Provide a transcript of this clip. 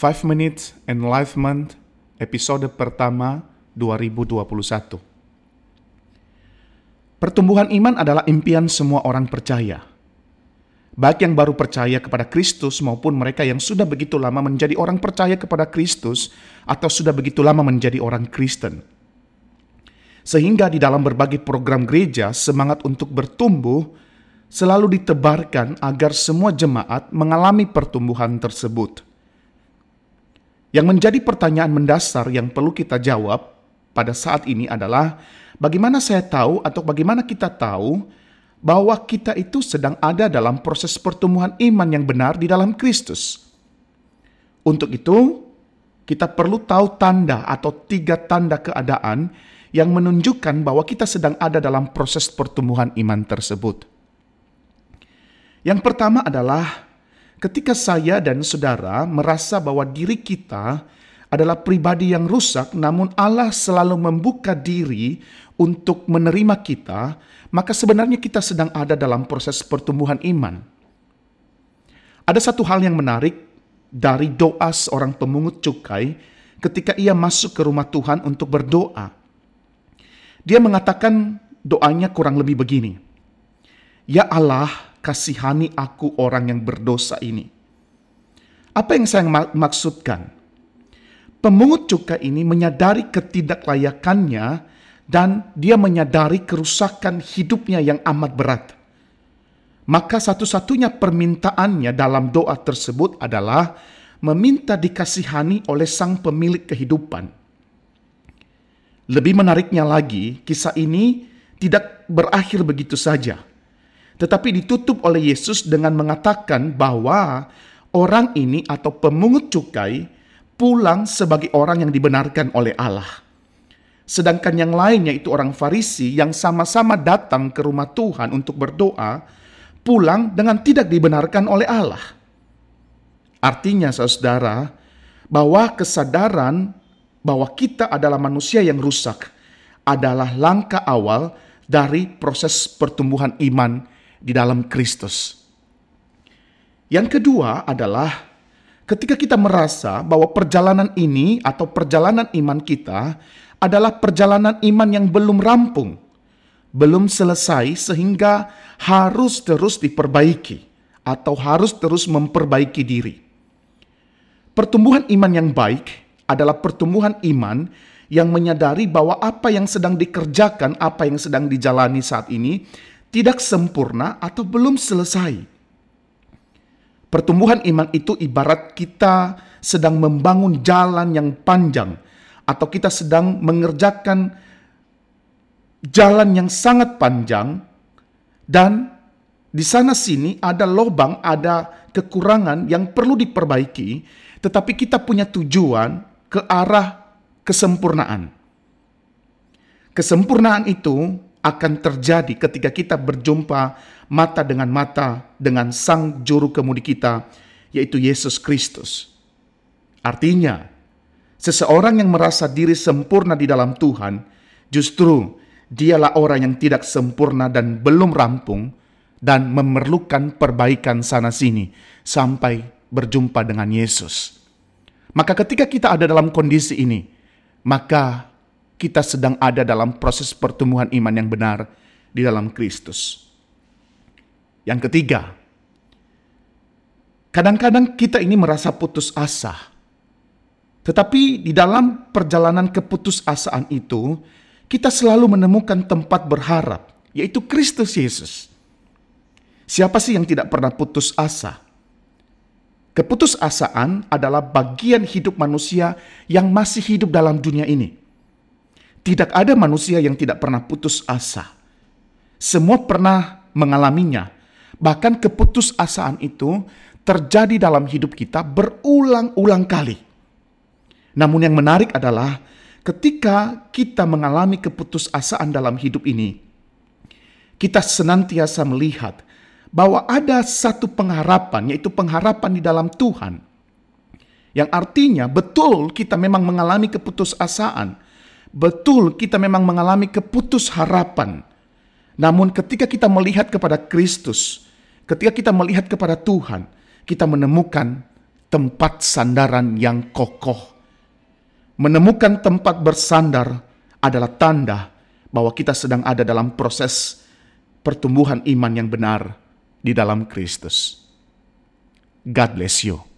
5 Minutes Enlightenment episode pertama 2021. Pertumbuhan iman adalah impian semua orang percaya. Baik yang baru percaya kepada Kristus maupun mereka yang sudah begitu lama menjadi orang percaya kepada Kristus atau sudah begitu lama menjadi orang Kristen. Sehingga di dalam berbagai program gereja semangat untuk bertumbuh selalu ditebarkan agar semua jemaat mengalami pertumbuhan tersebut. Yang menjadi pertanyaan mendasar yang perlu kita jawab pada saat ini adalah bagaimana saya tahu atau bagaimana kita tahu bahwa kita itu sedang ada dalam proses pertumbuhan iman yang benar di dalam Kristus. Untuk itu, kita perlu tahu tanda atau tiga tanda keadaan yang menunjukkan bahwa kita sedang ada dalam proses pertumbuhan iman tersebut. Yang pertama adalah ketika saya dan saudara merasa bahwa diri kita adalah pribadi yang rusak, namun Allah selalu membuka diri untuk menerima kita, maka sebenarnya kita sedang ada dalam proses pertumbuhan iman. Ada satu hal yang menarik dari doa seorang pemungut cukai ketika ia masuk ke rumah Tuhan untuk berdoa. Dia mengatakan doanya kurang lebih begini. Ya Allah, kasihani aku orang yang berdosa ini. Apa yang saya maksudkan? Pemungut cukai ini menyadari ketidaklayakannya dan dia menyadari kerusakan hidupnya yang amat berat. Maka satu-satunya permintaannya dalam doa tersebut adalah meminta dikasihani oleh sang pemilik kehidupan. Lebih menariknya lagi, kisah ini tidak berakhir begitu saja tetapi ditutup oleh Yesus dengan mengatakan bahwa orang ini atau pemungut cukai pulang sebagai orang yang dibenarkan oleh Allah. Sedangkan yang lainnya itu orang Farisi yang sama-sama datang ke rumah Tuhan untuk berdoa, pulang dengan tidak dibenarkan oleh Allah. Artinya saudara, bahwa kesadaran bahwa kita adalah manusia yang rusak adalah langkah awal dari proses pertumbuhan iman di dalam Kristus. Yang kedua adalah ketika kita merasa bahwa perjalanan ini atau perjalanan iman kita adalah perjalanan iman yang belum rampung, belum selesai sehingga harus terus diperbaiki atau harus terus memperbaiki diri. Pertumbuhan iman yang baik adalah pertumbuhan iman yang menyadari bahwa apa yang sedang dikerjakan, apa yang sedang dijalani saat ini tidak sempurna atau belum selesai. Pertumbuhan iman itu ibarat kita sedang membangun jalan yang panjang atau kita sedang mengerjakan jalan yang sangat panjang dan di sana sini ada lubang, ada kekurangan yang perlu diperbaiki, tetapi kita punya tujuan ke arah kesempurnaan. Kesempurnaan itu akan terjadi ketika kita berjumpa mata dengan mata dengan sang juru kemudi kita, yaitu Yesus Kristus. Artinya, seseorang yang merasa diri sempurna di dalam Tuhan, justru dialah orang yang tidak sempurna dan belum rampung dan memerlukan perbaikan sana-sini sampai berjumpa dengan Yesus. Maka ketika kita ada dalam kondisi ini, maka kita sedang ada dalam proses pertumbuhan iman yang benar di dalam Kristus. Yang ketiga, kadang-kadang kita ini merasa putus asa. Tetapi di dalam perjalanan keputusasaan itu, kita selalu menemukan tempat berharap, yaitu Kristus Yesus. Siapa sih yang tidak pernah putus asa? Keputusasaan adalah bagian hidup manusia yang masih hidup dalam dunia ini. Tidak ada manusia yang tidak pernah putus asa. Semua pernah mengalaminya. Bahkan keputusasaan itu terjadi dalam hidup kita berulang-ulang kali. Namun yang menarik adalah ketika kita mengalami keputusasaan dalam hidup ini, kita senantiasa melihat bahwa ada satu pengharapan, yaitu pengharapan di dalam Tuhan. Yang artinya betul kita memang mengalami keputusasaan, Betul kita memang mengalami keputus harapan. Namun ketika kita melihat kepada Kristus, ketika kita melihat kepada Tuhan, kita menemukan tempat sandaran yang kokoh. Menemukan tempat bersandar adalah tanda bahwa kita sedang ada dalam proses pertumbuhan iman yang benar di dalam Kristus. God bless you.